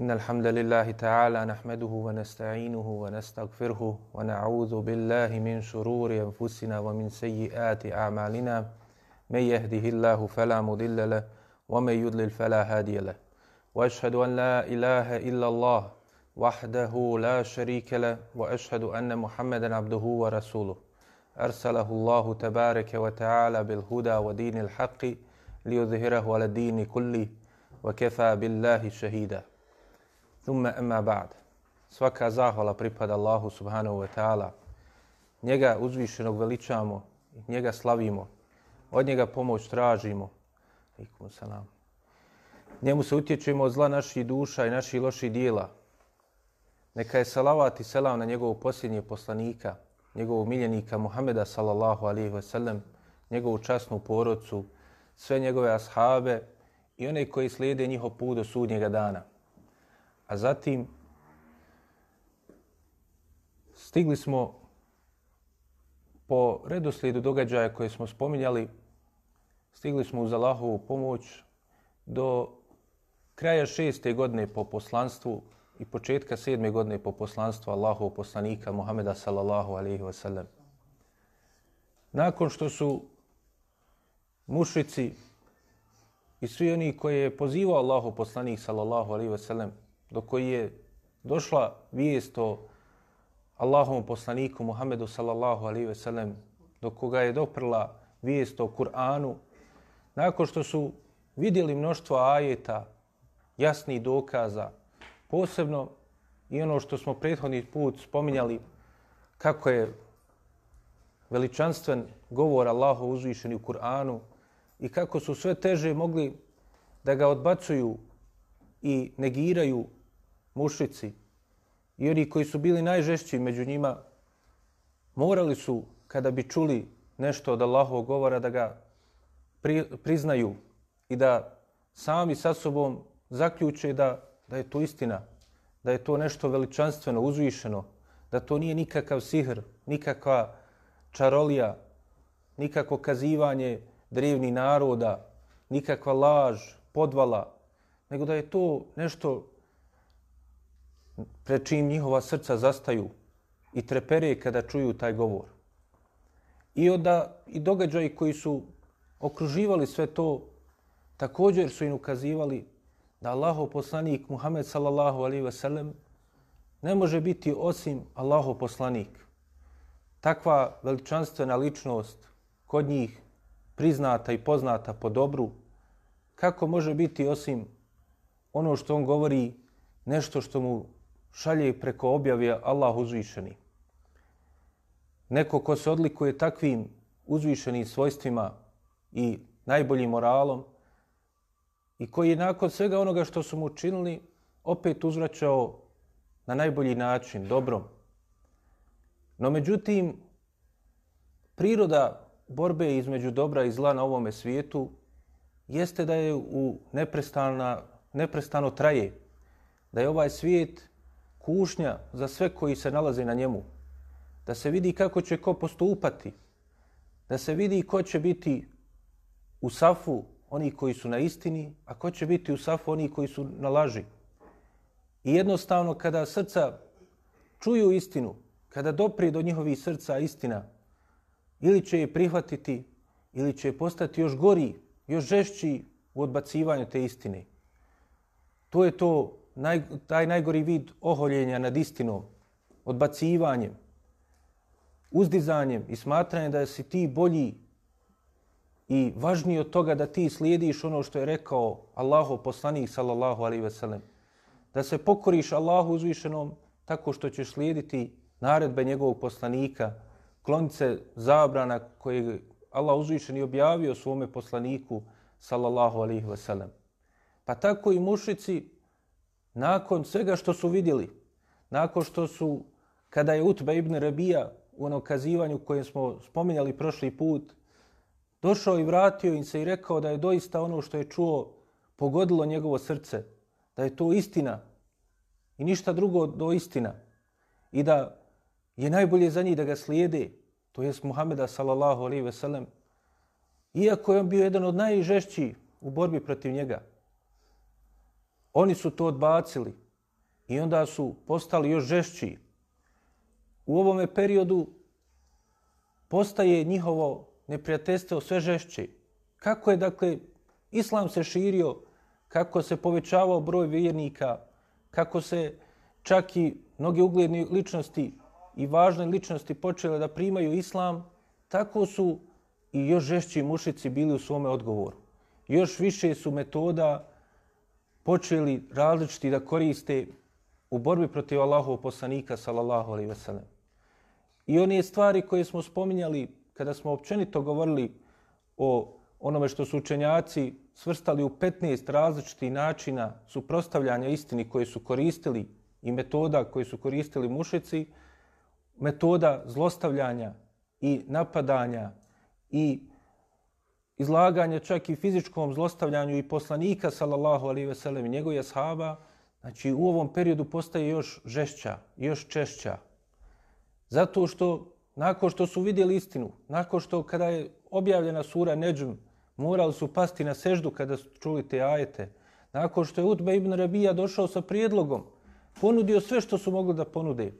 إن الحمد لله تعالى نحمده ونستعينه ونستغفره ونعوذ بالله من شرور أنفسنا ومن سيئات أعمالنا. من يهده الله فلا مضل له ومن يضلل فلا هادي له. وأشهد أن لا إله إلا الله وحده لا شريك له وأشهد أن محمدا عبده ورسوله. أرسله الله تبارك وتعالى بالهدى ودين الحق ليظهره على الدين كله وكفى بالله شهيدا. Thumma emma ba'd. Svaka zahvala pripada Allahu subhanahu wa ta'ala. Njega uzvišenog veličamo, njega slavimo, od njega pomoć tražimo. Alikum salam. Njemu se utječemo od zla naših duša i naših loših dijela. Neka je salavat i selam na njegovog posljednjeg poslanika, njegovog miljenika Muhameda sallallahu alihi wasallam, njegovu časnu porodcu, sve njegove ashabe i one koji slijede njihov put do sudnjega dana. A zatim stigli smo po redoslijedu događaja koje smo spominjali, stigli smo uz Allahovu pomoć do kraja šeste godine po poslanstvu i početka sedme godine po poslanstvu Allahovog poslanika Muhameda sallallahu alaihi wa sallam. Nakon što su mušici i svi oni koji je pozivao Allahov poslanik sallallahu alaihi wa sallam, do koji je došla vijest o Allahovom poslaniku Muhammedu sallallahu alaihi ve sellem, do koga je doprla vijest o Kur'anu, nakon što su vidjeli mnoštvo ajeta, jasnih dokaza, posebno i ono što smo prethodni put spominjali, kako je veličanstven govor Allahu uzvišeni u Kur'anu i kako su sve teže mogli da ga odbacuju i negiraju mušici i oni koji su bili najžešći među njima, morali su, kada bi čuli nešto od Allahovog govora, da ga pri, priznaju i da sami sa sobom zaključe da, da je to istina, da je to nešto veličanstveno, uzvišeno, da to nije nikakav sihr, nikakva čarolija, nikako kazivanje drevnih naroda, nikakva laž, podvala, nego da je to nešto pred čim njihova srca zastaju i trepere kada čuju taj govor. I onda i događaji koji su okruživali sve to, također su im ukazivali da Allahov poslanik Muhammed sallallahu alaihi ve sellem ne može biti osim Allahov poslanik. Takva veličanstvena ličnost kod njih priznata i poznata po dobru, kako može biti osim ono što on govori nešto što mu šalje preko objave Allah uzvišeni. Neko ko se odlikuje takvim uzvišenim svojstvima i najboljim moralom i koji je nakon svega onoga što su mu učinili opet uzvraćao na najbolji način, dobrom. No međutim, priroda borbe između dobra i zla na ovome svijetu jeste da je u neprestana, neprestano traje, da je ovaj svijet kušnja za sve koji se nalaze na njemu. Da se vidi kako će ko postupati. Da se vidi ko će biti u safu oni koji su na istini, a ko će biti u safu oni koji su na laži. I jednostavno kada srca čuju istinu, kada doprije do njihovih srca istina, ili će je prihvatiti, ili će je postati još gori, još žešći u odbacivanju te istine. To je to naj, taj najgori vid oholjenja nad istinom, odbacivanjem, uzdizanjem i smatranjem da si ti bolji i važniji od toga da ti slijediš ono što je rekao Allahu poslanik sallallahu alaihi ve sellem. Da se pokoriš Allahu uzvišenom tako što ćeš slijediti naredbe njegovog poslanika, klonice zabrana koje Allah uzvišeni objavio svome poslaniku sallallahu alaihi ve sellem. Pa tako i mušici nakon svega što su vidjeli, nakon što su, kada je Utba ibn Rabija u onom kazivanju koje smo spominjali prošli put, došao i vratio im se i rekao da je doista ono što je čuo pogodilo njegovo srce, da je to istina i ništa drugo do istina i da je najbolje za njih da ga slijede, to jest Muhameda sallallahu alaihi ve sellem, iako je on bio jedan od najžešćih u borbi protiv njega. Oni su to odbacili i onda su postali još žešći. U ovome periodu postaje njihovo neprijateljstvo sve žešće. Kako je, dakle, islam se širio, kako se povećavao broj vjernika, kako se čak i mnoge ugledne ličnosti i važne ličnosti počele da primaju islam, tako su i još žešći mušici bili u svome odgovoru. Još više su metoda počeli različiti da koriste u borbi protiv Allahov poslanika, sallallahu alaihi ve sellem. I one stvari koje smo spominjali kada smo općenito govorili o onome što su učenjaci svrstali u 15 različitih načina suprostavljanja istini koje su koristili i metoda koje su koristili mušici, metoda zlostavljanja i napadanja i izlaganja čak i fizičkom zlostavljanju i poslanika sallallahu alejhi ve sellem i njegovih ashaba, znači u ovom periodu postaje još žešća, još češća. Zato što nakon što su vidjeli istinu, nakon što kada je objavljena sura Neđm, morali su pasti na seždu kada su čuli te ajete. Nakon što je Utbe ibn Rabija došao sa prijedlogom, ponudio sve što su mogli da ponude.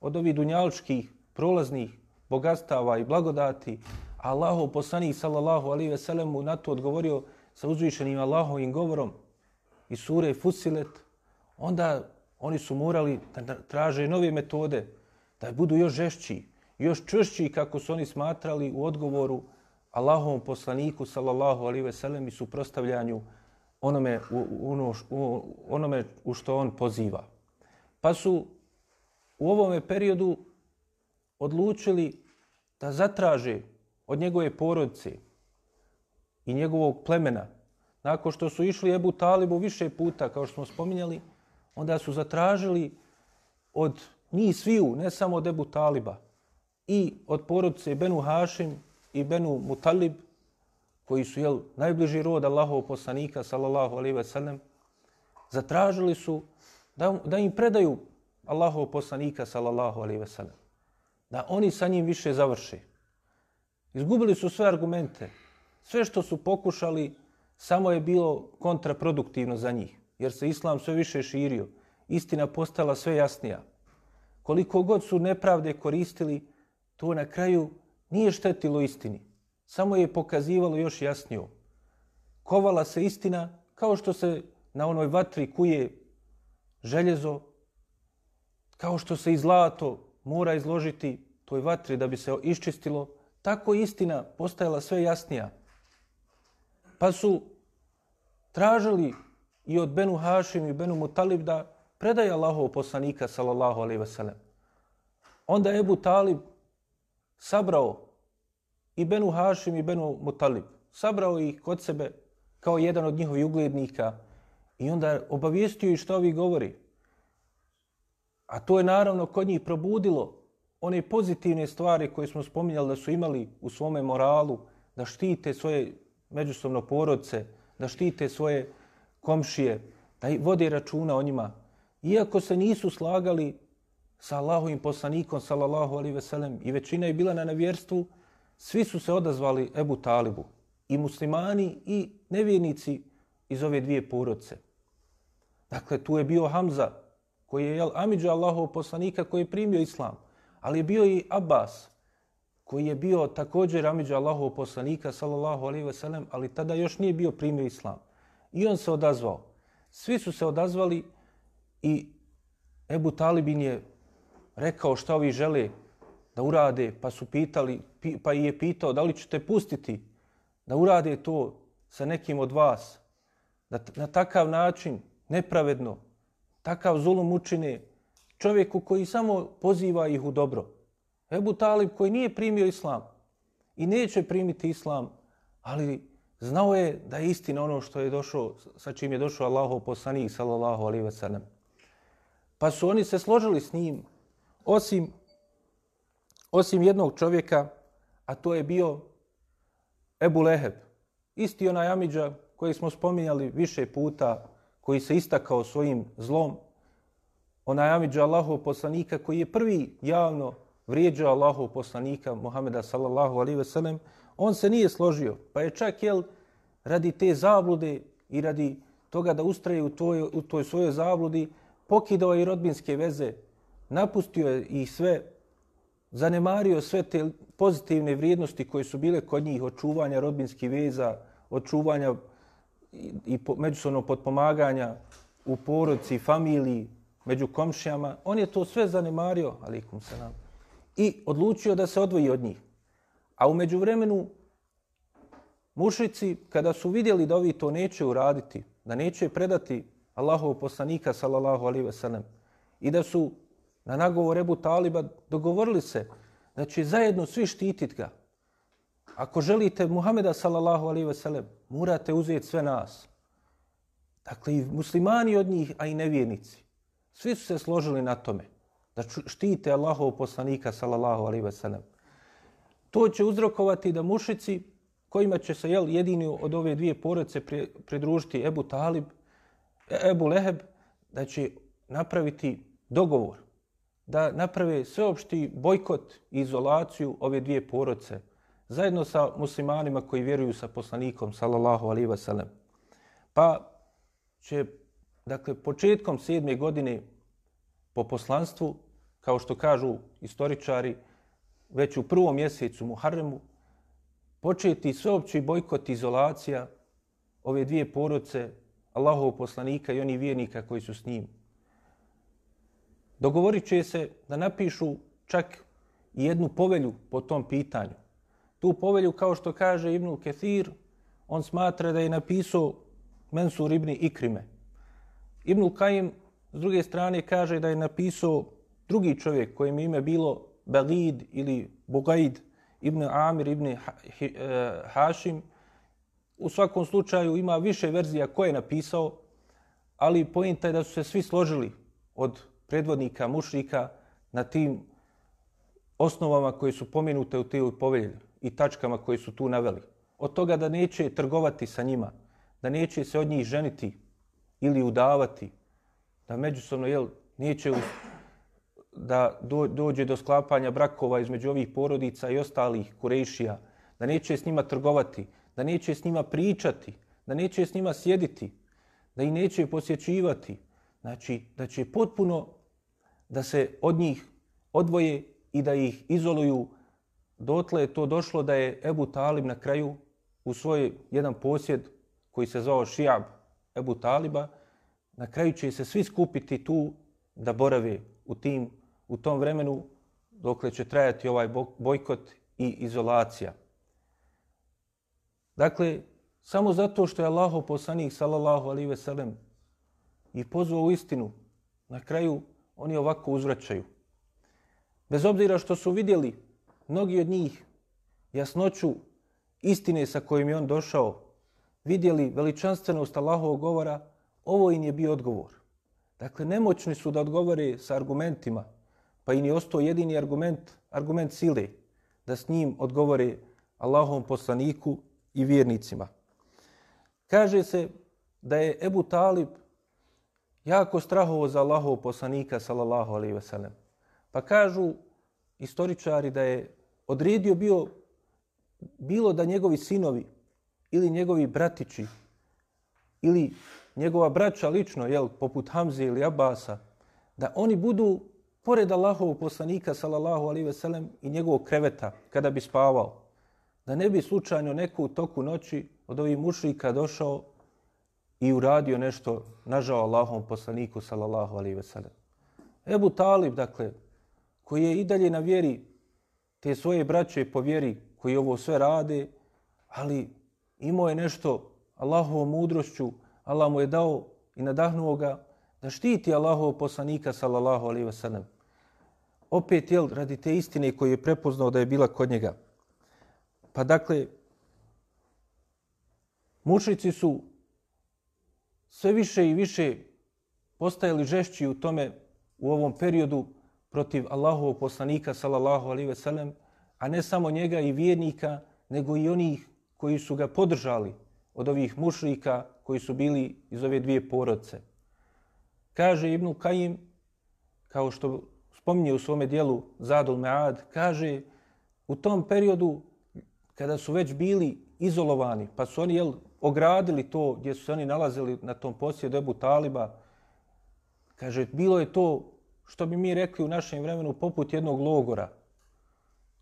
Od ovih dunjaličkih, prolaznih, bogatstava i blagodati, Allahu poslanik sallallahu alaihi ve sellem mu na to odgovorio sa uzvišenim Allahovim govorom i sure Fusilet, onda oni su morali da traže nove metode, da budu još žešći, još čvršći kako su oni smatrali u odgovoru Allahovom poslaniku sallallahu alaihi ve sellem i suprostavljanju onome u, ono, u, onome u što on poziva. Pa su u ovome periodu odlučili da zatraže od njegove porodice i njegovog plemena, nakon što su išli Ebu Talibu više puta, kao što smo spominjali, onda su zatražili od njih sviju, ne samo od Ebu Taliba, i od porodice Benu Hašim i Benu Mutalib, koji su jel, najbliži rod Allahov poslanika, sallallahu alaihi ve sellem, zatražili su da, da im predaju Allahov poslanika, sallallahu alaihi ve sellem. Da oni sa njim više završe. Izgubili su sve argumente. Sve što su pokušali, samo je bilo kontraproduktivno za njih. Jer se islam sve više širio. Istina postala sve jasnija. Koliko god su nepravde koristili, to na kraju nije štetilo istini. Samo je pokazivalo još jasniju. Kovala se istina kao što se na onoj vatri kuje željezo, kao što se i zlato mora izložiti toj vatri da bi se iščistilo, tako istina postajala sve jasnija. Pa su tražili i od Benu Hašim i Benu Mutalib da predaje Allahov poslanika, sallallahu alaihi wasallam. Onda Ebu Talib sabrao i Benu Hašim i Benu Mutalib. Sabrao ih kod sebe kao jedan od njihovih uglednika i onda obavijestio ih što ovi govori. A to je naravno kod njih probudilo one pozitivne stvari koje smo spominjali da su imali u svome moralu, da štite svoje međusobno porodce, da štite svoje komšije, da vode računa o njima. Iako se nisu slagali sa Allahovim poslanikom, sallallahu alaihi ve sellem, i većina je bila na nevjerstvu, svi su se odazvali Ebu Talibu, i muslimani i nevjernici iz ove dvije porodce. Dakle, tu je bio Hamza, koji je jel, Amidža Allahov poslanika koji je primio islam ali je bio i Abbas, koji je bio također Amidža Allahov poslanika, sallallahu alaihi ve sellem, ali tada još nije bio primio islam. I on se odazvao. Svi su se odazvali i Ebu Talibin je rekao šta ovi žele da urade, pa su pitali, pa je pitao da li ćete pustiti da urade to sa nekim od vas, da na takav način, nepravedno, takav zulum učine, čovjeku koji samo poziva ih u dobro. Ebu Talib koji nije primio islam i neće primiti islam, ali znao je da je istina ono što je došao, sa čim je došao Allahov poslanik, sallallahu alaihi ve sellem. Pa su oni se složili s njim, osim, osim jednog čovjeka, a to je bio Ebu Leheb. Isti onaj Amidža koji smo spominjali više puta, koji se istakao svojim zlom, onaj Amidža Allahov poslanika koji je prvi javno vrijeđao Allahov poslanika Muhameda sallallahu alaihi ve sellem, on se nije složio. Pa je čak jel, radi te zablude i radi toga da ustraje u toj, u toj svojoj zabludi, pokidao je i rodbinske veze, napustio je i sve, zanemario sve te pozitivne vrijednosti koje su bile kod njih, očuvanja rodbinskih veza, očuvanja i, i po, međusobno potpomaganja u porodci, familiji, među komšijama. On je to sve zanemario, alikum se nam, i odlučio da se odvoji od njih. A umeđu vremenu mušici, kada su vidjeli da ovi to neće uraditi, da neće predati Allahov poslanika, sallallahu alaihi ve sellem, i da su na nagovor Ebu Taliba dogovorili se da će zajedno svi štititi ga. Ako želite Muhameda, sallallahu alaihi ve sellem, morate uzeti sve nas. Dakle, i muslimani od njih, a i nevjernici. Svi su se složili na tome da štite Allahov poslanika, sallallahu alaihi ve sellem. To će uzrokovati da mušici, kojima će se jel, jedini od ove dvije porodice pridružiti Ebu Talib, e, Ebu Leheb, da će napraviti dogovor, da naprave sveopšti bojkot i izolaciju ove dvije porodice, zajedno sa muslimanima koji vjeruju sa poslanikom, sallallahu alaihi wasallam. Pa će, dakle, početkom sedme godine po poslanstvu, kao što kažu istoričari, već u prvom mjesecu Muharremu, početi sveopći bojkot izolacija ove dvije porodce Allahov poslanika i oni vjernika koji su s njim. Dogovorit će se da napišu čak i jednu povelju po tom pitanju. Tu povelju, kao što kaže Ibnul Kethir, on smatra da je napisao Mensur ibn Ikrime. Ibnul Kajim, s druge strane, kaže da je napisao drugi čovjek kojem ime bilo Balid ili Bugaid ibn Amir ibn eh, Hašim. U svakom slučaju ima više verzija ko je napisao, ali pojenta je da su se svi složili od predvodnika mušrika na tim osnovama koje su pomenute u tijelu povelji i tačkama koje su tu naveli. Od toga da neće trgovati sa njima, da neće se od njih ženiti ili udavati, da međusobno jel, neće us, da dođe do sklapanja brakova između ovih porodica i ostalih kurejšija, da neće s njima trgovati, da neće s njima pričati, da neće s njima sjediti, da i neće posjećivati. Znači, da će potpuno da se od njih odvoje i da ih izoluju. Dotle je to došlo da je Ebu Talib na kraju u svoj jedan posjed koji se zvao Šijab Ebu Taliba, na kraju će se svi skupiti tu da borave u tim u tom vremenu dokle će trajati ovaj bojkot i izolacija. Dakle, samo zato što je Allaho poslanik, sallallahu alihi veselem, i pozvao u istinu, na kraju oni ovako uzvraćaju. Bez obzira što su vidjeli mnogi od njih jasnoću istine sa kojim je on došao, vidjeli veličanstvenost Allahovog govora, ovo im je bio odgovor. Dakle, nemoćni su da odgovore sa argumentima, pa im je ostao jedini argument, argument sile, da s njim odgovore Allahovom poslaniku i vjernicima. Kaže se da je Ebu Talib jako strahovo za Allahov poslanika, sallallahu alaihi ve sellem. Pa kažu istoričari da je odredio bio bilo da njegovi sinovi ili njegovi bratići. Ili njegova braća lično, jel, poput Hamze ili Abasa, da oni budu pored Allahovog poslanika sallallahu alaihi veselem, i njegovog kreveta kada bi spavao, da ne bi slučajno neku u toku noći od ovih mušlika došao i uradio nešto nažao Allahovom poslaniku sallallahu alaihi veselem. Ebu Talib, dakle, koji je i dalje na vjeri te svoje braće po vjeri koji ovo sve rade, ali imao je nešto Allahovom mudrošću, Allah mu je dao i nadahnuo ga da štiti Allahov poslanika sallallahu alaihi ve sellem opet jel, radi te istine koje je prepoznao da je bila kod njega. Pa dakle, mučnici su sve više i više postajali žešći u tome u ovom periodu protiv Allahovog poslanika, sallallahu alaihi ve sellem, a ne samo njega i vjernika, nego i onih koji su ga podržali od ovih mušrika koji su bili iz ove dvije porodce. Kaže Ibnu Kajim, kao što spominje u svome dijelu Zadul Mead, kaže u tom periodu kada su već bili izolovani, pa su oni jel, ogradili to gdje su se oni nalazili na tom posjedu Ebu Taliba, Kaže, bilo je to, što bi mi rekli u našem vremenu, poput jednog logora,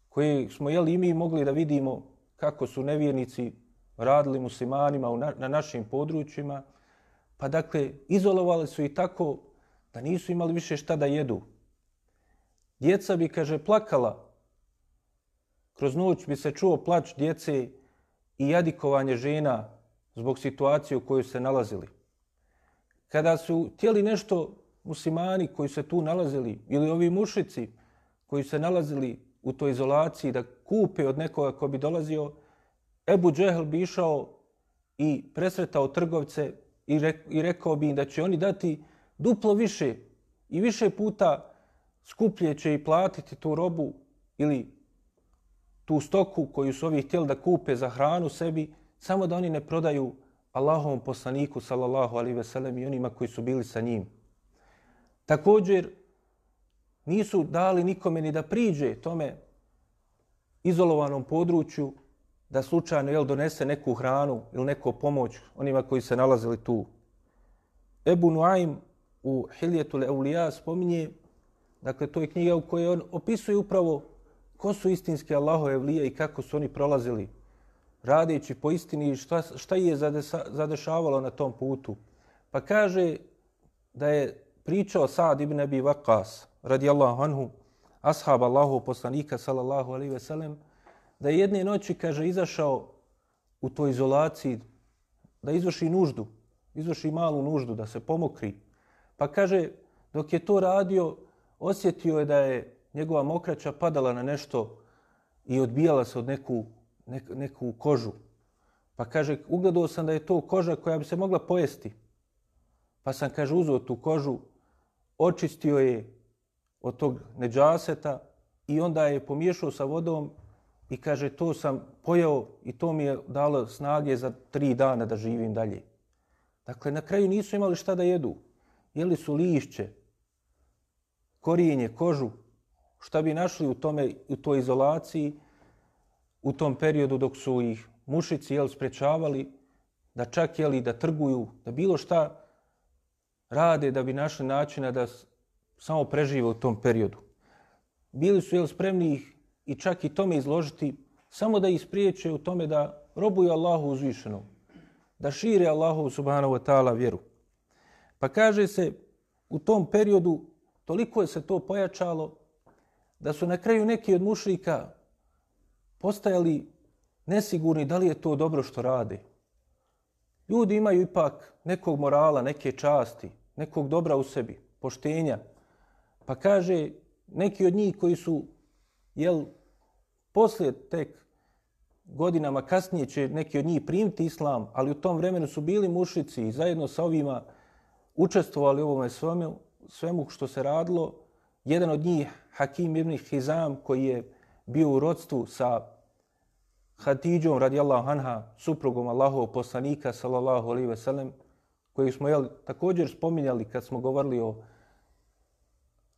koji smo jeli i mi mogli da vidimo kako su nevjernici radili muslimanima na, na našim područjima, pa dakle, izolovali su i tako da nisu imali više šta da jedu. Djeca bi, kaže, plakala. Kroz noć bi se čuo plač djece i jadikovanje žena zbog situacije u kojoj se nalazili. Kada su htjeli nešto muslimani koji se tu nalazili ili ovi mušici koji se nalazili u toj izolaciji da kupe od nekoga ko bi dolazio, Ebu Džehl bi išao i presretao trgovce i rekao bi im da će oni dati duplo više i više puta skuplje će i platiti tu robu ili tu stoku koju su ovi htjeli da kupe za hranu sebi, samo da oni ne prodaju Allahovom poslaniku, sallallahu alaihi veselem, i onima koji su bili sa njim. Također, nisu dali nikome ni da priđe tome izolovanom području da slučajno jel, donese neku hranu ili neku pomoć onima koji se nalazili tu. Ebu Nuaim u Hiljetul Eulija spominje, dakle, to je knjiga u kojoj on opisuje upravo ko su istinski Allahove evlije i kako su oni prolazili radeći po istini i šta, šta je zadešavalo na tom putu. Pa kaže da je pričao Sa'd ibn Abi Waqqas, radijallahu anhu, ashab Allahu poslanika, sallallahu alaihi ve sellem, da je jedne noći, kaže, izašao u toj izolaciji da izvrši nuždu, izvrši malu nuždu, da se pomokri. Pa kaže, dok je to radio, osjetio je da je njegova mokraća padala na nešto i odbijala se od neku, nek, neku kožu. Pa kaže, ugledao sam da je to koža koja bi se mogla pojesti. Pa sam, kaže, uzeo tu kožu, očistio je od tog neđaseta i onda je pomiješao sa vodom i kaže to sam pojeo i to mi je dalo snage za tri dana da živim dalje. Dakle, na kraju nisu imali šta da jedu. Jeli su lišće, korijenje, kožu, šta bi našli u, tome, u toj izolaciji u tom periodu dok su ih mušici jel, sprečavali da čak jeli da trguju, da bilo šta rade da bi našli načina da samo prežive u tom periodu. Bili su jel, spremni ih i čak i tome izložiti samo da ih spriječe u tome da robuju Allahu uzvišenom, da šire Allahu subhanahu wa ta'ala vjeru. Pa kaže se u tom periodu toliko je se to pojačalo da su na kraju neki od mušrika postajali nesigurni da li je to dobro što rade. Ljudi imaju ipak nekog morala, neke časti, nekog dobra u sebi, poštenja. Pa kaže, neki od njih koji su, jel, poslije tek godinama kasnije će neki od njih primiti islam, ali u tom vremenu su bili mušici i zajedno sa ovima učestvovali u ovome svemu, svemu što se radilo. Jedan od njih, Hakim ibn Hizam, koji je bio u rodstvu sa Hatidžom radijallahu anha, suprugom Allahovog poslanika sallallahu alejhi ve sellem, koji smo jel, također spominjali kad smo govorili o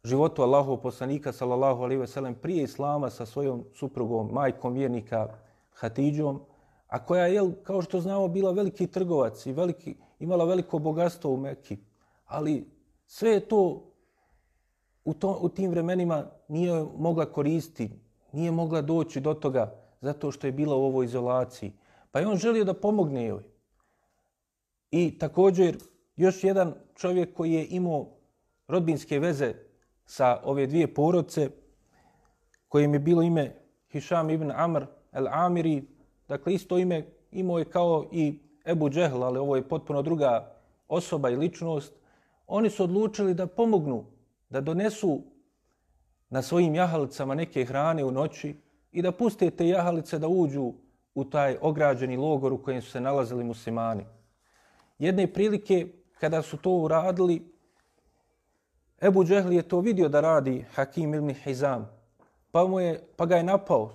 životu Allahovog poslanika sallallahu alejhi ve sellem prije islama sa svojom suprugom, majkom vjernika Hatidžom, a koja je, kao što znamo, bila veliki trgovac i veliki, imala veliko bogatstvo u Mekki. Ali sve je to u, to, u tim vremenima nije mogla koristiti, nije mogla doći do toga zato što je bila u ovoj izolaciji. Pa je on želio da pomogne joj. I također još jedan čovjek koji je imao rodbinske veze sa ove dvije porodce, kojim je bilo ime Hišam ibn Amr el-Amiri, dakle isto ime imao je kao i Ebu Džehl, ali ovo je potpuno druga osoba i ličnost, oni su odlučili da pomognu, da donesu na svojim jahalicama neke hrane u noći i da puste te jahalice da uđu u taj ograđeni logor u kojem su se nalazili muslimani. Jedne prilike, kada su to uradili, Ebu Džehli je to vidio da radi Hakim ibn Hizam, pa, mu je, pa ga je napao,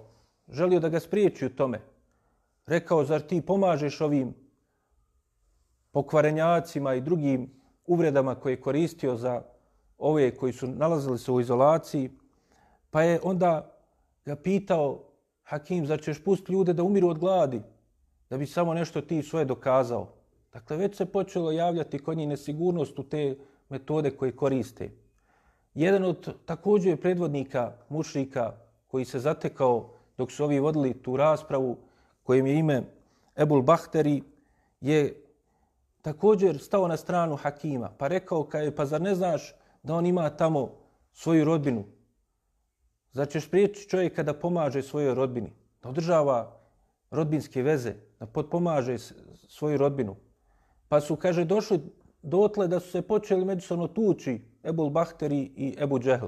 želio da ga spriječi u tome. Rekao, zar ti pomažeš ovim pokvarenjacima i drugim uvredama koje je koristio za ove koji su nalazili se u izolaciji, pa je onda ga pitao Hakim, zar ćeš pustiti ljude da umiru od gladi, da bi samo nešto ti svoje dokazao. Dakle, već se počelo javljati kod njih nesigurnost u te metode koje koriste. Jedan od također predvodnika mušrika koji se zatekao dok su ovi vodili tu raspravu, kojem je ime Ebul Bahteri, je također stao na stranu Hakima, pa rekao, kaj, pa zar ne znaš da on ima tamo svoju rodbinu? Zar ćeš prijeći čovjeka da pomaže svojoj rodbini, da održava rodbinske veze, da pomaže svoju rodbinu? Pa su, kaže, došli dotle da su se počeli međusobno tući Ebul Bahteri i Ebu Džehl.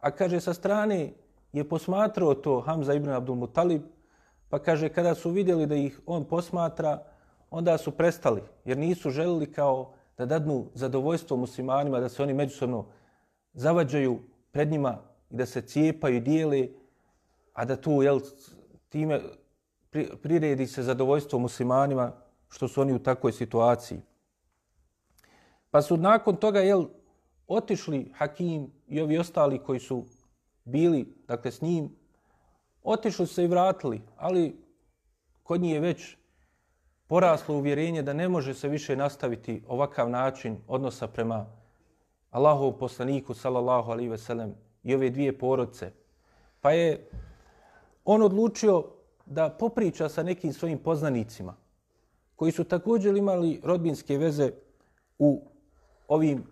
A kaže, sa strane je posmatrao to Hamza ibn Abdul Mutalib, pa kaže, kada su vidjeli da ih on posmatra, onda su prestali, jer nisu želili kao da dadnu zadovoljstvo muslimanima, da se oni međusobno zavađaju pred njima i da se cijepaju i dijeli, a da tu jel, time priredi se zadovoljstvo muslimanima što su oni u takvoj situaciji. Pa su nakon toga jel, otišli Hakim i ovi ostali koji su bili dakle, s njim, otišli se i vratili, ali kod njih je već poraslo uvjerenje da ne može se više nastaviti ovakav način odnosa prema Allahov poslaniku sallallahu alaihi ve sellem i ove dvije porodce. Pa je on odlučio da popriča sa nekim svojim poznanicima koji su također imali rodbinske veze u ovim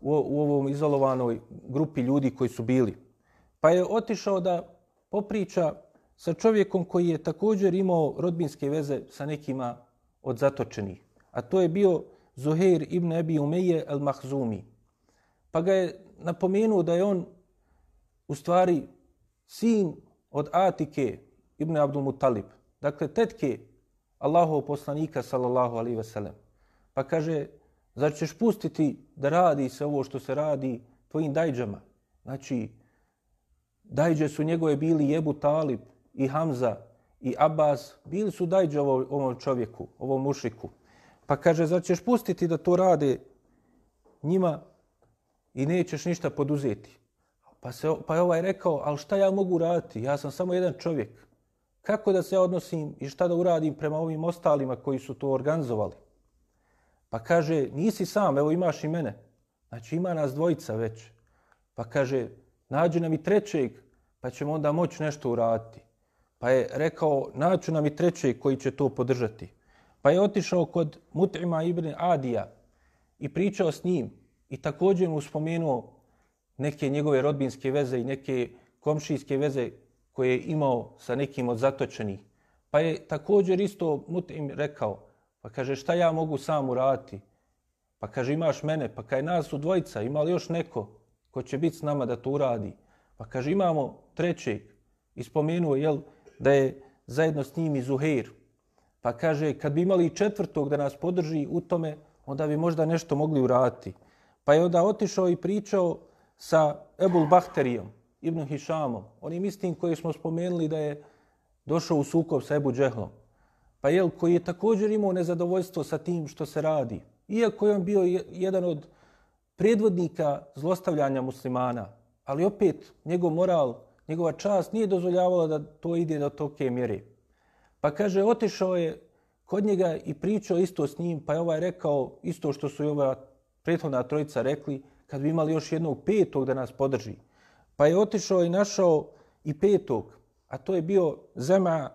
u, u ovom izolovanoj grupi ljudi koji su bili. Pa je otišao da popriča sa čovjekom koji je također imao rodbinske veze sa nekima od zatočenih. A to je bio Zuhair ibn Abi Umeje al-Mahzumi. Pa ga je napomenuo da je on u stvari sin od Atike ibn Abdul Mutalib. Dakle, tetke Allahov poslanika sallallahu alaihi ve sellem. Pa kaže, zar ćeš pustiti da radi se ovo što se radi tvojim dajđama? Znači, dajđe su njegove bili Jebu Talib i Hamza i Abbas, bili su dajđe ovom čovjeku, ovom mušiku. Pa kaže, zar ćeš pustiti da to rade njima i nećeš ništa poduzeti? Pa, se, pa je ovaj rekao, ali šta ja mogu raditi? Ja sam samo jedan čovjek. Kako da se odnosim i šta da uradim prema ovim ostalima koji su to organizovali? Pa kaže, nisi sam, evo imaš i mene. Znači ima nas dvojica već. Pa kaže, nađu nam i trećeg, pa ćemo onda moći nešto uraditi. Pa je rekao, naću nam i trećeg koji će to podržati. Pa je otišao kod Mutima ibn Adija i pričao s njim i također mu spomenuo neke njegove rodbinske veze i neke komšijske veze koje je imao sa nekim od zatočenih. Pa je također isto Mutim rekao, pa kaže šta ja mogu sam uraditi? Pa kaže imaš mene, pa kaj nas u dvojica, ima li još neko ko će biti s nama da to uradi? Pa kaže imamo trećeg i spomenuo jel, da je zajedno s njim i Zuhair. Pa kaže kad bi imali četvrtog da nas podrži u tome, onda bi možda nešto mogli uraditi. Pa je onda otišao i pričao sa Ebul Bahterijom, Ibn Hišamom, onim istim koji smo spomenuli da je došao u sukob sa Ebu Džehlom. Pa jel, koji je također imao nezadovoljstvo sa tim što se radi. Iako je on bio jedan od predvodnika zlostavljanja muslimana, ali opet njegov moral, njegova čast nije dozvoljavala da to ide do toke mjere. Pa kaže, otišao je kod njega i pričao isto s njim, pa je ovaj rekao isto što su i ova prethodna trojica rekli, kad bi imali još jednog petog da nas podrži. Pa je otišao i našao i petog, a to je bio Zema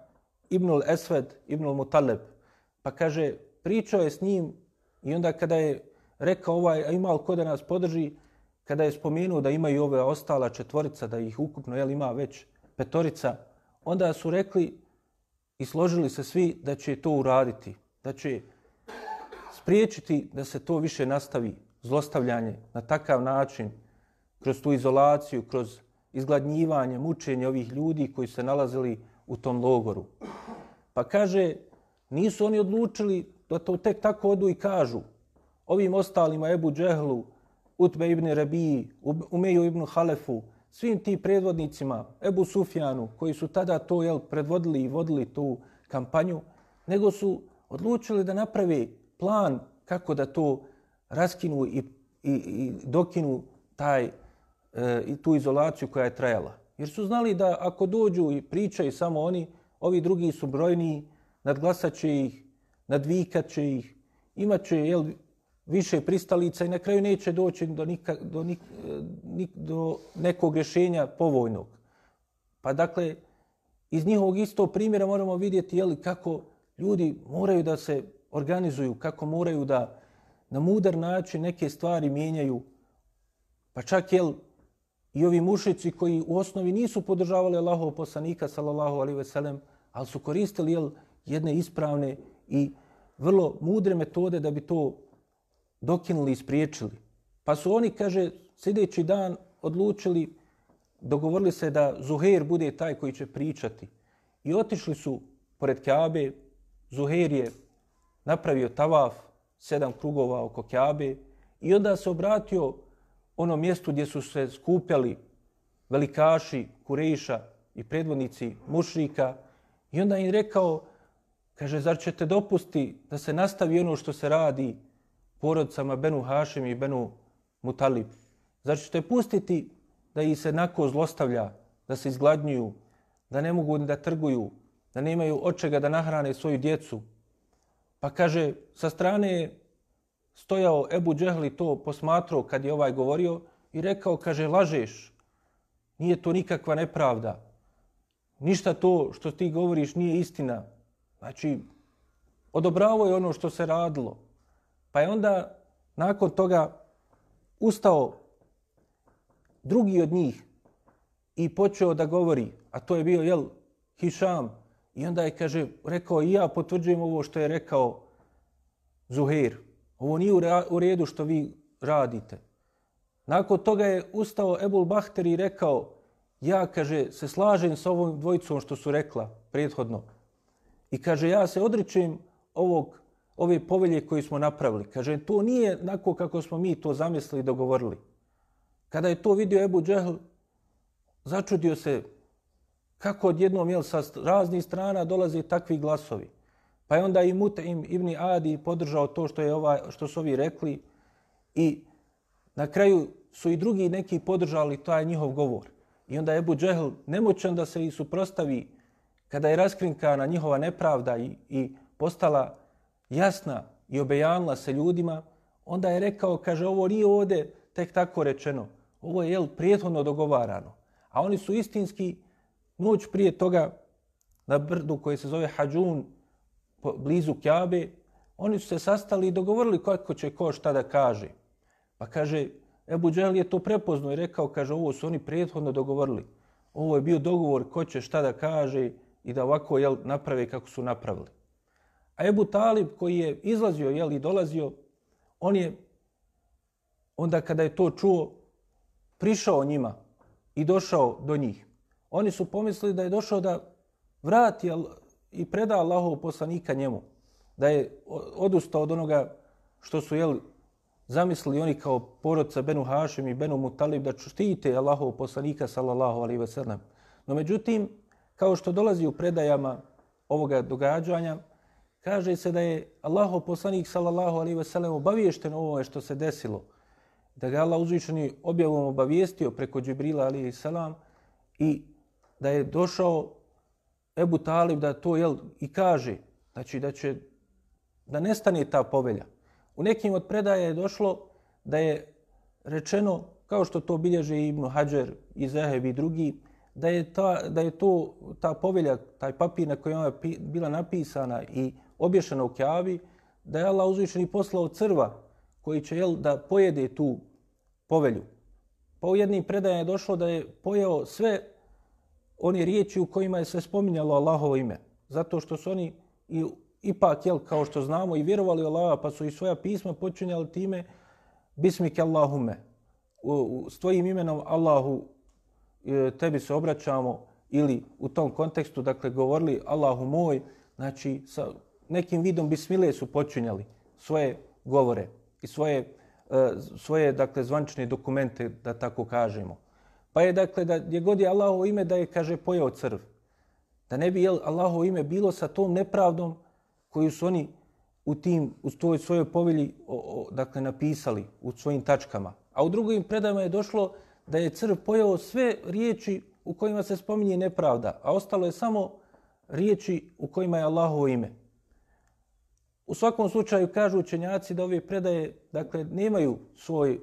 Ibnul Esved, Ibnul Mutaleb. Pa kaže, pričao je s njim i onda kada je rekao ovaj, a ima li ko da nas podrži, kada je spomenuo da imaju ove ostala četvorica, da ih ukupno jel, ima već petorica, onda su rekli i složili se svi da će to uraditi, da će spriječiti da se to više nastavi zlostavljanje na takav način, kroz tu izolaciju, kroz izgladnjivanje, mučenje ovih ljudi koji se nalazili u tom logoru. Pa kaže, nisu oni odlučili da to tek tako odu i kažu ovim ostalima Ebu Džehlu, Utbe ibn Rabiji, Umeju ibn Halefu, svim ti predvodnicima, Ebu Sufjanu, koji su tada to jel, predvodili i vodili tu kampanju, nego su odlučili da naprave plan kako da to raskinu i, i, i dokinu taj, e, tu izolaciju koja je trajala. Jer su znali da ako dođu i pričaju samo oni, ovi drugi su brojni, nadglasat će ih, nadvikat će ih, imat će jel, više pristalica i na kraju neće doći do, nika, do, nik, e, nik, do nekog rješenja povojnog. Pa dakle, iz njihovog isto primjera moramo vidjeti jeli, kako ljudi moraju da se organizuju, kako moraju da na mudar način neke stvari mijenjaju. Pa čak jel, i ovi mušici koji u osnovi nisu podržavali Allahov poslanika, sallallahu alaihi ve sellem, ali su koristili jel, jedne ispravne i vrlo mudre metode da bi to dokinuli i spriječili. Pa su oni, kaže, sljedeći dan odlučili, dogovorili se da Zuhair bude taj koji će pričati. I otišli su pored Kaabe. Zuhair je napravio tavaf, sedam krugova oko Kjabe i onda se obratio ono mjestu gdje su se skupjali velikaši Kurejiša i predvodnici mušrika i onda im rekao, kaže, zar ćete dopusti da se nastavi ono što se radi porodcama Benu Hašim i Benu Mutalib? Zar ćete pustiti da ih se nako zlostavlja, da se izgladnjuju, da ne mogu da trguju, da nemaju od čega da nahrane svoju djecu? Pa kaže, sa strane je stojao Ebu Džehli to posmatrao kad je ovaj govorio i rekao, kaže, lažeš, nije to nikakva nepravda. Ništa to što ti govoriš nije istina. Znači, odobravo je ono što se radilo. Pa je onda nakon toga ustao drugi od njih i počeo da govori, a to je bio, jel, Hišam. I onda je, kaže, rekao, i ja potvrđujem ovo što je rekao Zuhair. Ovo nije u redu što vi radite. Nakon toga je ustao Ebul Bahter i rekao, ja, kaže, se slažem s ovom dvojicom što su rekla prethodno. I kaže, ja se odričem ovog, ove povelje koje smo napravili. Kaže, to nije nako kako smo mi to zamislili i dogovorili. Kada je to vidio Ebu Džehl, začudio se kako odjednom jel, sa raznih strana dolaze takvi glasovi. Pa je onda i Mutim ibn Adi podržao to što je ovaj, što su ovi rekli i na kraju su i drugi neki podržali taj njihov govor. I onda je Ebu Džehl nemoćan da se i suprostavi kada je raskrinkana njihova nepravda i, i postala jasna i obejanila se ljudima, onda je rekao, kaže, ovo nije ovde tek tako rečeno. Ovo je jel, prijethodno dogovarano. A oni su istinski noć prije toga na brdu koji se zove Hadžun, blizu Kjabe, oni su se sastali i dogovorili kako će ko šta da kaže. Pa kaže, Ebu Džel je to prepoznao i rekao, kaže, ovo su oni prethodno dogovorili. Ovo je bio dogovor ko će šta da kaže i da ovako jel, naprave kako su napravili. A Ebu Talib koji je izlazio jel, i dolazio, on je onda kada je to čuo, prišao njima i došao do njih. Oni su pomislili da je došao da vrati i preda Allahov poslanika njemu. Da je odustao od onoga što su jel, zamislili oni kao porodca Benu Hašim i Benu Mutalib da štite Allahov poslanika sallallahu alaihi ve sellem. No međutim, kao što dolazi u predajama ovoga događanja, kaže se da je Allahov poslanik sallallahu alaihi ve sellem obaviješten ovo što se desilo. Da ga Allah uzvišeni objavom obavijestio preko Džibrila alaihi salam i da je došao Ebu Talib da to jel, i kaže, znači da će da nestane ta povelja. U nekim od predaja je došlo da je rečeno, kao što to bilježe Ibn Hajar i Zaheb i drugi, da je, ta, da je to ta povelja, taj papir na kojem je bila napisana i obješena u Kjavi, da je Allah uzvišen i poslao crva koji će jel, da pojede tu povelju. Pa u jednim predajama je došlo da je pojeo sve one riječi u kojima je se spominjalo Allahovo ime. Zato što su oni i ipak, jel, kao što znamo, i vjerovali Allaha, pa su i svoja pisma počinjali time Bismike Allahume. U, u, s tvojim imenom Allahu e, tebi se obraćamo ili u tom kontekstu, dakle, govorili Allahu moj, znači sa nekim vidom bismile su počinjali svoje govore i svoje, e, svoje dakle, zvančne dokumente, da tako kažemo. Pa je dakle da je god je Allahovo ime da je kaže pojeo crv. Da ne bi jel Allahovo ime bilo sa tom nepravdom koju su oni u tim u toj svojoj povelji o, o, dakle napisali u svojim tačkama. A u drugim predajama je došlo da je crv pojeo sve riječi u kojima se spominje nepravda, a ostalo je samo riječi u kojima je Allahovo ime. U svakom slučaju kažu učenjaci da ove predaje dakle, nemaju svoj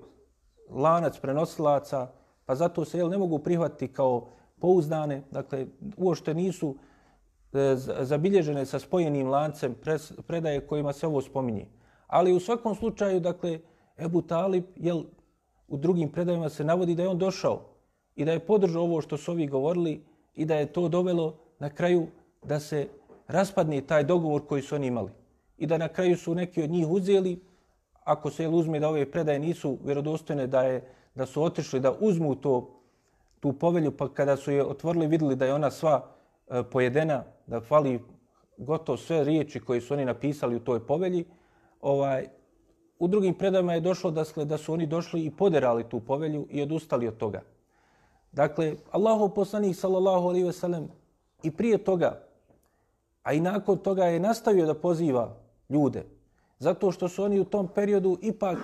lanac prenosilaca, pa zato se jel, ne mogu prihvatiti kao pouzdane, dakle, uošte nisu e, zabilježene sa spojenim lancem predaje kojima se ovo spominje. Ali u svakom slučaju, dakle, Ebu Talib, jel, u drugim predajima se navodi da je on došao i da je podržao ovo što su ovi govorili i da je to dovelo na kraju da se raspadne taj dogovor koji su oni imali. I da na kraju su neki od njih uzeli, ako se uzme da ove predaje nisu vjerodostojne, da, je, da su otišli da uzmu to, tu povelju, pa kada su je otvorili, vidjeli da je ona sva e, pojedena, da fali gotovo sve riječi koje su oni napisali u toj povelji, ovaj, u drugim predajama je došlo da, da su oni došli i poderali tu povelju i odustali od toga. Dakle, Allahov poslanik sallallahu alejhi ve sellem i prije toga, a i nakon toga je nastavio da poziva ljude, zato što su oni u tom periodu ipak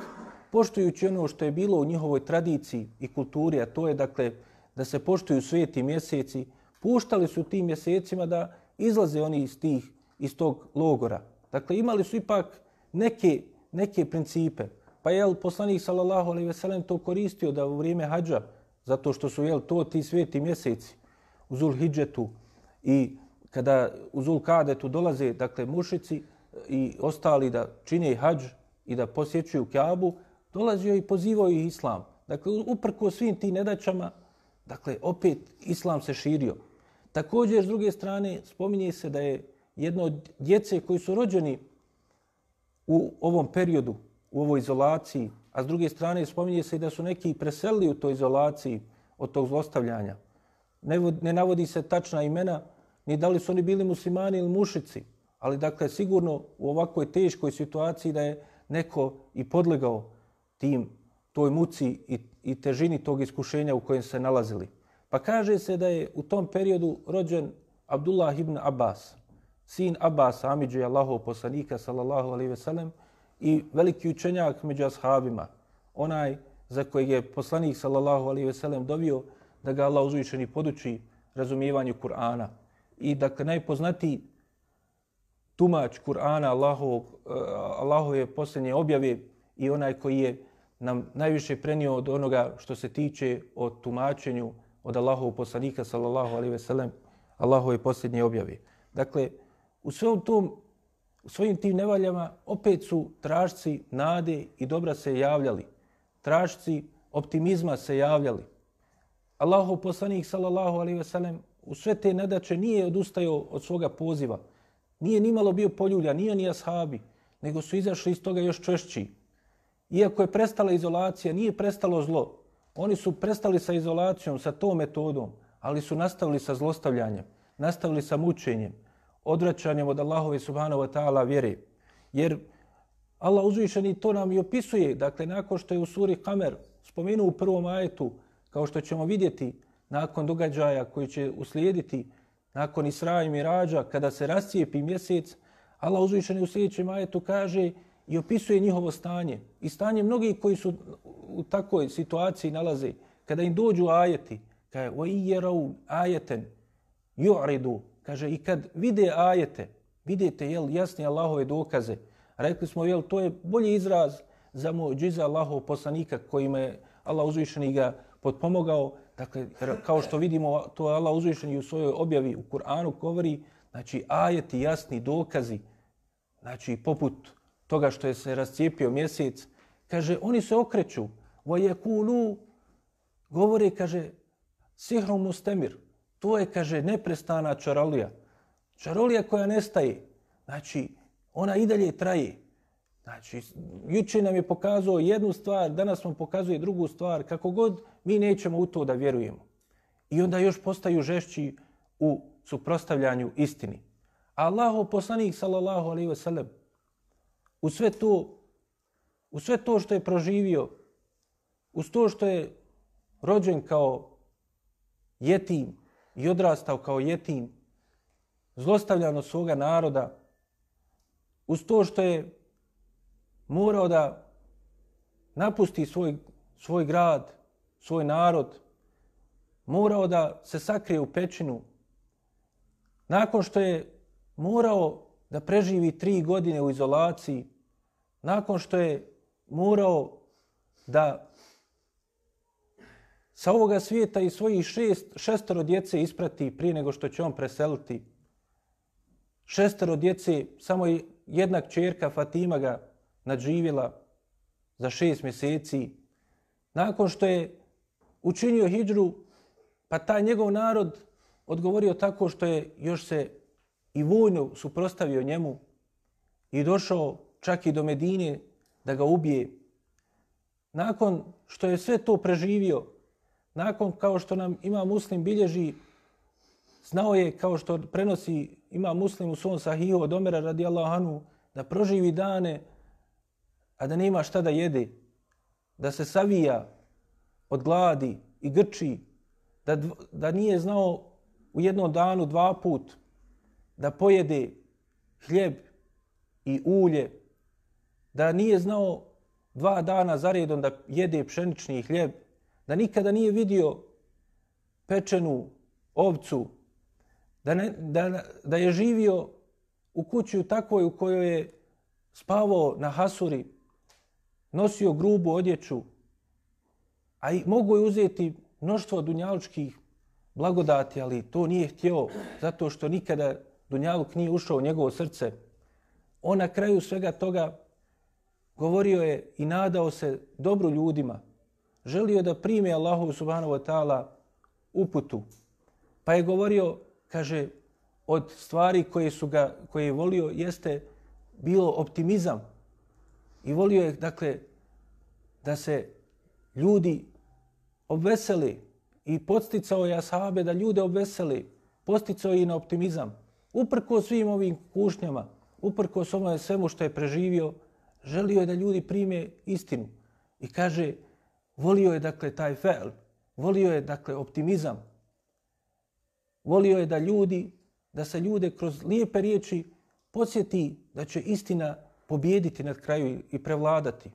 poštujući ono što je bilo u njihovoj tradiciji i kulturi, a to je dakle da se poštuju sveti mjeseci, puštali su tim mjesecima da izlaze oni iz tih iz tog logora. Dakle, imali su ipak neke, neke principe. Pa je poslanik sallallahu alejhi ve sellem to koristio da u vrijeme hadža zato što su jel to ti sveti mjeseci u Zulhidžetu i kada u Zulkadetu dolaze dakle mušici i ostali da čine hadž i da posjećuju Kaabu, dolazio i pozivao ih islam. Dakle, uprko svim tim nedaćama, dakle, opet islam se širio. Također, s druge strane, spominje se da je jedno od djece koji su rođeni u ovom periodu, u ovoj izolaciji, a s druge strane spominje se i da su neki preselili u toj izolaciji od tog zlostavljanja. Ne, ne navodi se tačna imena, ni da li su oni bili muslimani ili mušici, ali dakle sigurno u ovakvoj teškoj situaciji da je neko i podlegao tim toj muci i, i težini tog iskušenja u kojem se nalazili. Pa kaže se da je u tom periodu rođen Abdullah ibn Abbas, sin Abbas, Amidži Allahov poslanika, sallallahu alaihi ve sellem, i veliki učenjak među ashabima, onaj za kojeg je poslanik sallallahu alaihi ve sellem dovio da ga Allah uzvišeni poduči razumijevanju Kur'ana. I dakle, najpoznatiji tumač Kur'ana Allahovog, eh, Allahove posljednje objave i onaj koji je nam najviše prenio od onoga što se tiče o tumačenju od Allahovog poslanika sallallahu alaihi ve sellem Allahove posljednje objave. Dakle, u svom tom u svojim tim nevaljama opet su tražci nade i dobra se javljali. Tražci optimizma se javljali. Allahov poslanik sallallahu alejhi ve sellem u sve te nedače nije odustajao od svoga poziva. Nije nimalo bio poljulja, nije ni ashabi, nego su izašli iz toga još češći. Iako je prestala izolacija, nije prestalo zlo. Oni su prestali sa izolacijom, sa tom metodom, ali su nastavili sa zlostavljanjem, nastavili sa mučenjem, odvraćanjem od Allahove subhanahu wa ta'ala vjere. Jer Allah uzvišeni to nam i opisuje. Dakle, nakon što je u suri Kamer spomenuo u prvom ajetu, kao što ćemo vidjeti nakon događaja koji će uslijediti nakon Isra i Mirađa, kada se rascijepi mjesec, Allah uzvišeni u sljedećem ajetu kaže i opisuje njihovo stanje. I stanje mnogih koji su u takvoj situaciji nalaze, kada im dođu ajeti, kaže, o i jerau ajeten, ju'ridu, Kaže, i kad vide ajete, vidite jel, jasni Allahove dokaze, rekli smo, jel, to je bolji izraz za muđiza Allahov poslanika kojima je Allah uzvišeni ga potpomogao. Dakle, kao što vidimo, to je Allah uzvišeni u svojoj objavi u Kur'anu govori, znači, ajeti, jasni dokazi, znači, poput toga što je se rascijepio mjesec, kaže, oni se okreću, vajekulu, govori, kaže, sihrom mustemir, To je, kaže, neprestana čarolija. Čarolija koja nestaje. Znači, ona i dalje traje. Znači, juče nam je pokazao jednu stvar, danas nam pokazuje drugu stvar, kako god mi nećemo u to da vjerujemo. I onda još postaju žešći u suprostavljanju istini. Allahu poslanik, sallallahu alaihi ve sellem, u sve to, u sve to što je proživio, uz to što je rođen kao jetim, i odrastao kao jetim, zlostavljan od svoga naroda, uz to što je morao da napusti svoj, svoj grad, svoj narod, morao da se sakrije u pećinu, nakon što je morao da preživi tri godine u izolaciji, nakon što je morao da sa ovoga svijeta i svojih šest, šestoro djece isprati prije nego što će on preseliti. Šestoro djece, samo jedna čerka Fatima ga nadživjela za šest mjeseci. Nakon što je učinio hijđru, pa taj njegov narod odgovorio tako što je još se i vojno suprostavio njemu i došao čak i do Medine da ga ubije. Nakon što je sve to preživio, nakon kao što nam ima muslim bilježi, znao je kao što prenosi ima muslim u svom sahihu od Omera radijallahu anhu, da proživi dane, a da nema šta da jede, da se savija od gladi i grči, da, da nije znao u jednom danu dva put da pojede hljeb i ulje, da nije znao dva dana zaredom da jede pšenični hljeb, da nikada nije vidio pečenu ovcu, da, ne, da, da je živio u kući u takvoj u kojoj je spavao na hasuri, nosio grubu odjeću, a i mogu je uzeti mnoštvo dunjalučkih blagodati, ali to nije htio zato što nikada dunjaluk nije ušao u njegovo srce. On na kraju svega toga govorio je i nadao se dobru ljudima. Želio je da prime Allahu subhanahu wa ta'ala uputu. Pa je govorio, kaže, od stvari koje su ga, koje je volio jeste bilo optimizam. I volio je, dakle, da se ljudi obveseli i podsticao je ashabe da ljude obveseli, posticao i na optimizam. Uprko svim ovim kušnjama, uprko svome svemu što je preživio, želio je da ljudi prime istinu. I kaže, volio je dakle taj fel, volio je dakle optimizam. Volio je da ljudi, da se ljude kroz lijepe riječi podsjeti da će istina pobjediti na kraju i prevladati.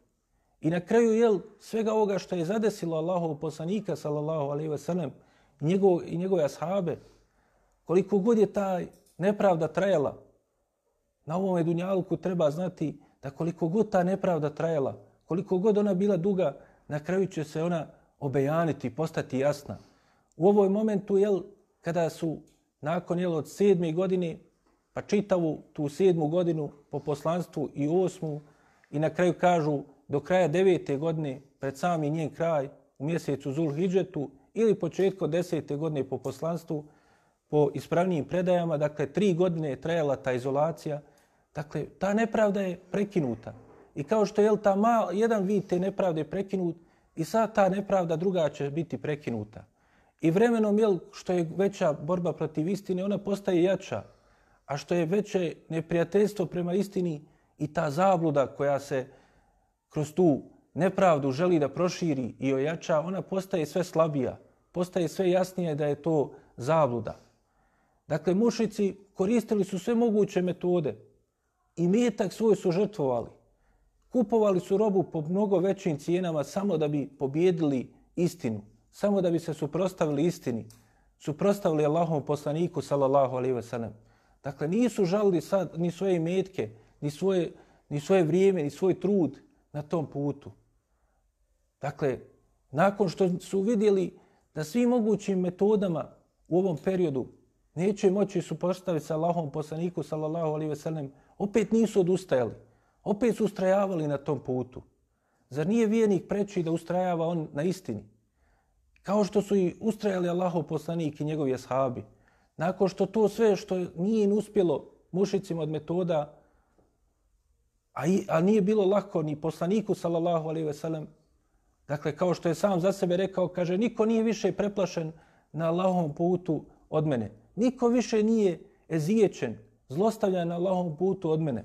I na kraju jel svega ovoga što je zadesilo Allahov poslanika sallallahu alejhi ve sellem i njegov i njegove ashabe koliko god je ta nepravda trajala na ovom dunjalku treba znati da koliko god ta nepravda trajala koliko god ona bila duga na kraju će se ona obejaniti postati jasna. U ovoj momentu jel kada su nakon jel od sedme godine pa čitavu tu sedmu godinu po poslanstvu i osmu i na kraju kažu do kraja devete godine, pred sami njen kraj, u mjesecu Zulhidžetu ili početko desete godine po poslanstvu, po ispravnijim predajama, dakle, tri godine je trajala ta izolacija, dakle, ta nepravda je prekinuta. I kao što je ta mal, jedan vid te nepravde je prekinut, i sad ta nepravda druga će biti prekinuta. I vremenom, jel, što je veća borba protiv istine, ona postaje jača. A što je veće neprijateljstvo prema istini i ta zabluda koja se kroz tu nepravdu želi da proširi i ojača, ona postaje sve slabija, postaje sve jasnije da je to zabluda. Dakle, mušici koristili su sve moguće metode i metak svoj su žrtvovali. Kupovali su robu po mnogo većim cijenama samo da bi pobjedili istinu, samo da bi se suprostavili istini, suprostavili Allahom poslaniku, sallallahu alaihi ve sellem. Dakle, nisu žalili sad ni svoje metke, ni svoje, ni svoje vrijeme, ni svoj trud, na tom putu. Dakle, nakon što su vidjeli da svim mogućim metodama u ovom periodu neće moći supostaviti sa Allahom poslaniku, sallallahu alaihi veselem, opet nisu odustajali. Opet su ustrajavali na tom putu. Zar nije vijenik preći da ustrajava on na istini? Kao što su i ustrajali Allahov poslanik i njegovi ashabi. Nakon što to sve što nije im uspjelo mušicima od metoda, A, i, a nije bilo lako ni poslaniku, sallallahu alaihi ve sellem. Dakle, kao što je sam za sebe rekao, kaže, niko nije više preplašen na Allahovom putu od mene. Niko više nije eziječen, zlostavljan na Allahovom putu od mene.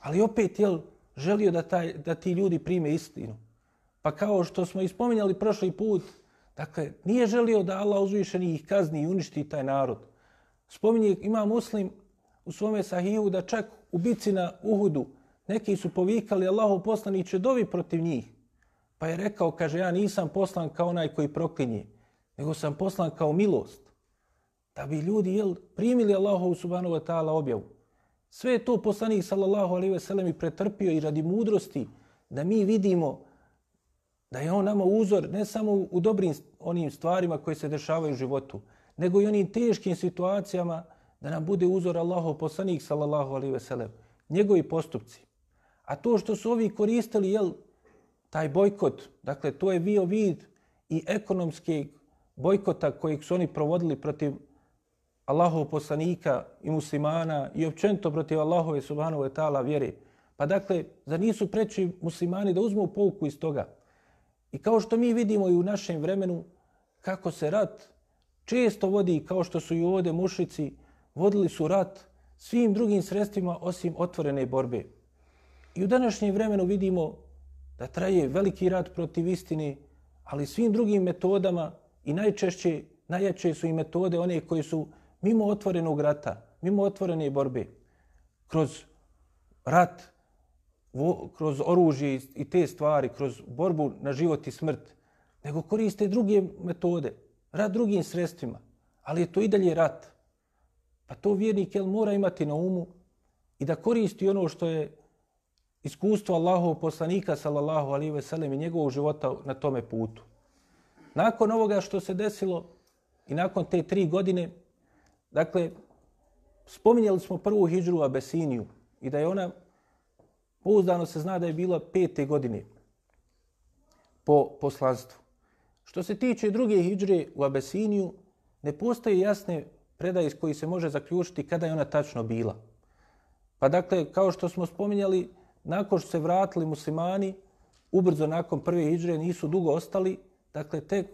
Ali opet, jel, želio da, taj, da ti ljudi prime istinu. Pa kao što smo ispominjali prošli put, dakle, nije želio da Allah uzvišeni ih kazni i uništi taj narod. Spominje, ima muslim u svome sahiju da čak u bici na Uhudu, neki su povikali Allahu poslaniće dovi protiv njih. Pa je rekao, kaže, ja nisam poslan kao onaj koji proklinje, nego sam poslan kao milost. Da bi ljudi jel, primili Allahovu subhanahu wa ta'ala objavu. Sve je to poslanik sallallahu alaihi ve sellem i pretrpio i radi mudrosti da mi vidimo da je on nama uzor ne samo u dobrim onim stvarima koje se dešavaju u životu, nego i onim teškim situacijama da nam bude uzor Allahov poslanik sallallahu alaihi ve sellem, njegovi postupci. A to što su ovi koristili, jel, taj bojkot, dakle, to je bio vid i ekonomskih bojkota kojeg su oni provodili protiv Allahov poslanika i muslimana i općento protiv Allahove subhanahu wa ta'ala vjere. Pa dakle, za nisu preći muslimani da uzmu pouku iz toga? I kao što mi vidimo i u našem vremenu, kako se rat često vodi, kao što su i ovde mušici, vodili su rat svim drugim sredstvima osim otvorene borbe. I u današnjem vremenu vidimo da traje veliki rat protiv istine, ali svim drugim metodama i najčešće, najjače su i metode one koje su mimo otvorenog rata, mimo otvorene borbe, kroz rat, vo, kroz oružje i te stvari, kroz borbu na život i smrt, nego koriste druge metode, rat drugim sredstvima, ali je to i dalje rat. Pa to vjernik jel, mora imati na umu i da koristi ono što je iskustvo Allahov poslanika sallallahu alaihi ve sellem i njegovog života na tome putu. Nakon ovoga što se desilo i nakon te tri godine, dakle, spominjali smo prvu hijđru u Abesiniju i da je ona, pouzdano se zna da je bila pete godine po poslanstvu. Što se tiče druge hijđre u Abesiniju, ne postoje jasne predaje iz koji se može zaključiti kada je ona tačno bila. Pa dakle, kao što smo spominjali, nakon što se vratili muslimani, ubrzo nakon prve hijđre nisu dugo ostali, dakle, te,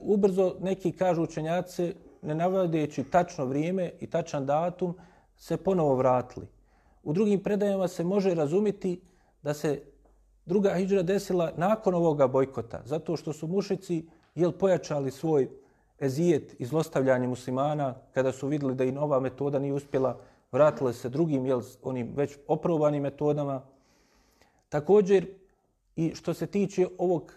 ubrzo neki kažu učenjaci, ne navodeći tačno vrijeme i tačan datum, se ponovo vratili. U drugim predajama se može razumiti da se druga hijđra desila nakon ovoga bojkota, zato što su mušici jel, pojačali svoj ezijet i zlostavljanje muslimana kada su vidjeli da i nova metoda nije uspjela, vratile se drugim, jel, onim već oprobanim metodama, Također, i što se tiče ovog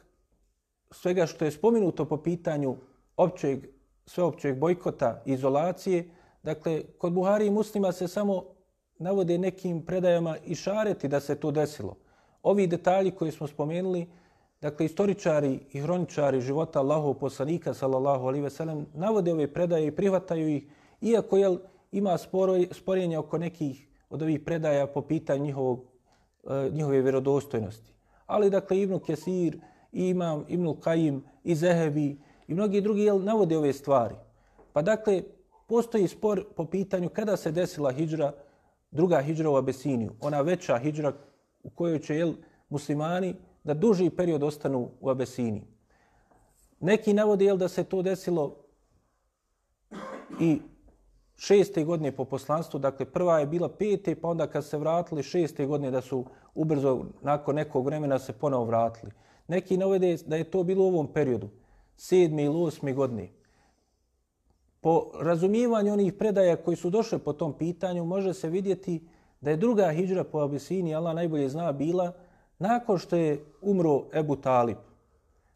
svega što je spominuto po pitanju općeg, sveopćeg bojkota izolacije, dakle, kod Buhari i muslima se samo navode nekim predajama i šareti da se to desilo. Ovi detalji koje smo spomenuli, dakle, istoričari i hroničari života Allahov poslanika, sallallahu alihi veselem, navode ove predaje i prihvataju ih, iako jel, ima sporenje oko nekih od ovih predaja po pitanju njihovog E, njihove vjerodostojnosti. Ali dakle Ibn Kesir, Imam, Ibn Kajim, i Zehebi i mnogi drugi jel, navode ove stvari. Pa dakle, postoji spor po pitanju kada se desila hijđra, druga hijđra u Abesiniju, ona veća hijđra u kojoj će jel, muslimani da duži period ostanu u Abesiniji. Neki navode jel, da se to desilo i šeste godine po poslanstvu, dakle prva je bila pete, pa onda kad se vratili šeste godine da su ubrzo nakon nekog vremena se ponovo vratili. Neki navode da je to bilo u ovom periodu, sedmi ili osmi godine. Po razumijevanju onih predaja koji su došle po tom pitanju, može se vidjeti da je druga hijđra po Abisini, Allah najbolje zna, bila nakon što je umro Ebu Talib.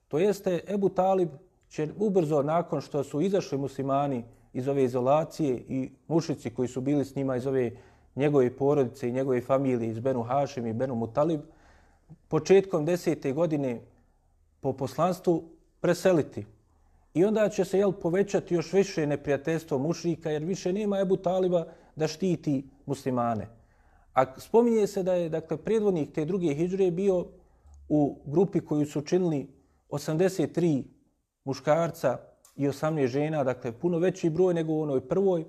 To jeste, Ebu Talib će ubrzo nakon što su izašli muslimani iz ove izolacije i mušici koji su bili s njima iz ove njegove porodice i njegove familije iz Benu Hašim i Benu Mutalib, početkom desete godine po poslanstvu preseliti. I onda će se jel, povećati još više neprijateljstvo mušrika jer više nema Ebu Taliba da štiti muslimane. A spominje se da je dakle, predvodnik te druge hijđre bio u grupi koju su činili 83 muškarca i 18 žena, dakle puno veći broj nego u onoj prvoj,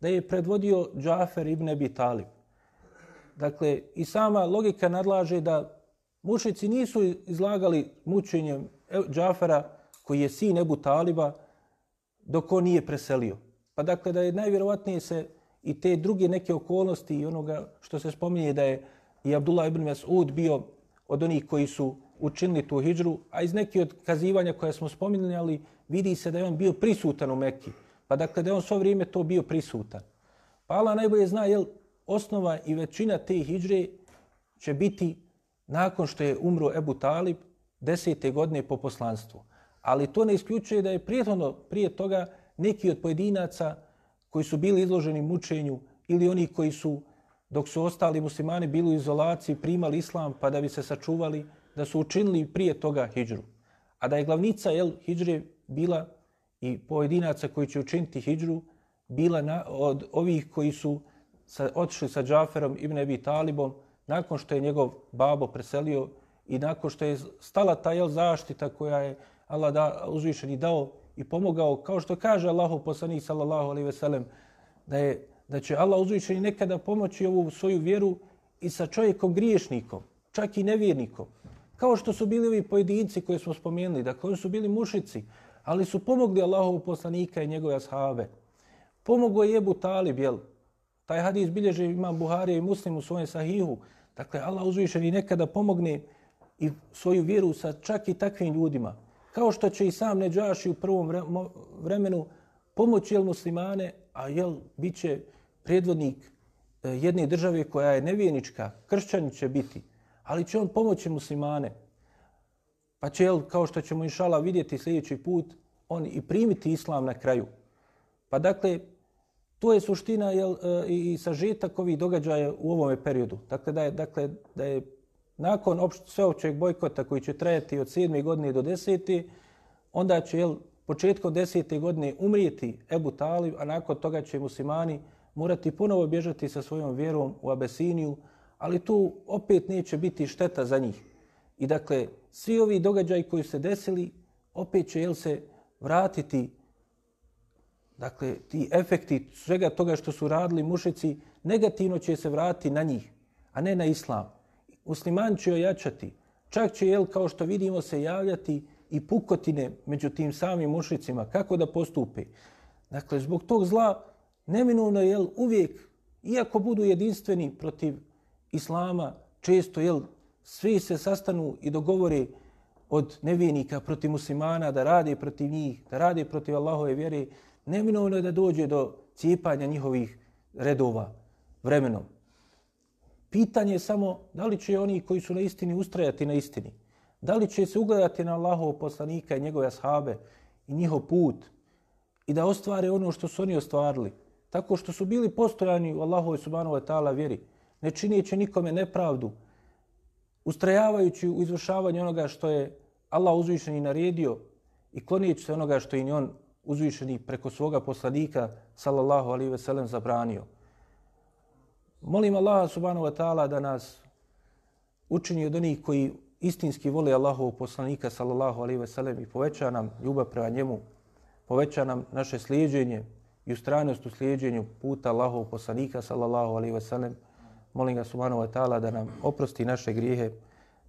da je predvodio Džafer ibn Abi Talib. Dakle, i sama logika nadlaže da mušici nisu izlagali mučenjem Džafera, koji je sin Ebu Taliba, dok on nije preselio. Pa dakle, da je najvjerovatnije se i te druge neke okolnosti i onoga što se spominje da je i Abdullah ibn Mas'ud bio od onih koji su učinili tu hijđru, a iz neke od kazivanja koje smo spominjali, vidi se da je on bio prisutan u Mekki. Pa dakle, da je on svo vrijeme to bio prisutan. Pa Allah najbolje zna, jel, osnova i većina te hijđre će biti nakon što je umro Ebu Talib desete godine po poslanstvu. Ali to ne isključuje da je prijetno prije toga neki od pojedinaca koji su bili izloženi mučenju ili oni koji su dok su ostali muslimani bili u izolaciji, primali islam pa da bi se sačuvali, da su učinili prije toga hijđru. A da je glavnica jel, hijđre bila i pojedinaca koji će učiniti hijđru, bila na, od ovih koji su sa, otišli sa Džaferom ibn Ebi Talibom nakon što je njegov babo preselio i nakon što je stala ta jel, zaštita koja je Allah da, uzvišeni dao i pomogao, kao što kaže Allahu poslanik sallallahu alaihi ve sellem, da je da će Allah uzvišeni nekada pomoći ovu svoju vjeru i sa čovjekom griješnikom, čak i nevjernikom. Kao što su bili ovi pojedinci koje smo spomenuli, dakle, da koji su bili mušici, ali su pomogli Allahovu poslanika i njegove ashave. Pomogao je Ebu Talib, jel? Taj hadis bilježe imam Buharija i Muslim u svojem sahihu. Dakle, Allah uzvišeni nekada pomogne i svoju vjeru sa čak i takvim ljudima. Kao što će i sam Neđaši u prvom vremenu pomoći jel muslimane, a jel bit će predvodnik e, jedne države koja je nevijenička, kršćani će biti, ali će on pomoći muslimane. Pa će, kao što ćemo inšala vidjeti sljedeći put, on i primiti islam na kraju. Pa dakle, to je suština jel, e, i sažetak ovih događaja u ovome periodu. Dakle, da je, dakle, da je nakon opšte, sveopćeg bojkota koji će trajati od 7. godine do 10. onda će jel, početkom 10. godine umrijeti Ebu Talib, a nakon toga će muslimani morati ponovo bježati sa svojom vjerom u Abesiniju, ali tu opet neće biti šteta za njih. I dakle, svi ovi događaji koji se desili, opet će jel se vratiti Dakle, ti efekti svega toga što su radili mušici, negativno će se vratiti na njih, a ne na islam. Musliman će ojačati. Čak će, jel, kao što vidimo, se javljati i pukotine među tim samim mušicima, kako da postupe. Dakle, zbog tog zla neminovno je uvijek, iako budu jedinstveni protiv islama, često jel, svi se sastanu i dogovore od nevijenika protiv muslimana da rade protiv njih, da rade protiv Allahove vjere, neminovno je da dođe do cijepanja njihovih redova vremenom. Pitanje je samo da li će oni koji su na istini ustrajati na istini. Da li će se ugledati na Allahov poslanika i njegove ashabe i njihov put i da ostvare ono što su oni ostvarili tako što su bili postojani u Allahove subhanahu wa ta'ala vjeri, ne činijeći nikome nepravdu, ustrajavajući u izvršavanju onoga što je Allah uzvišeni naredio i klonijeći se onoga što je on uzvišeni preko svoga poslanika sallallahu alaihi ve sellem zabranio. Molim Allaha subhanahu wa ta'ala da nas učini od onih koji istinski vole Allahovog poslanika sallallahu alaihi ve sellem i poveća nam ljubav prema njemu, poveća nam naše slijedženje i ustrajnost u slijedženju puta Allahovog poslanika sallallahu alaihi ve sellem. Molim ga subhanahu wa ta'ala da nam oprosti naše grijehe,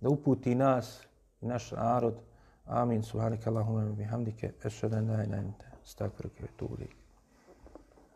da uputi nas i naš narod. Amin. Subhanaka Allahumma bihamdike. Ešhedan la ilaha illa anta. Astaghfiruka wa atubu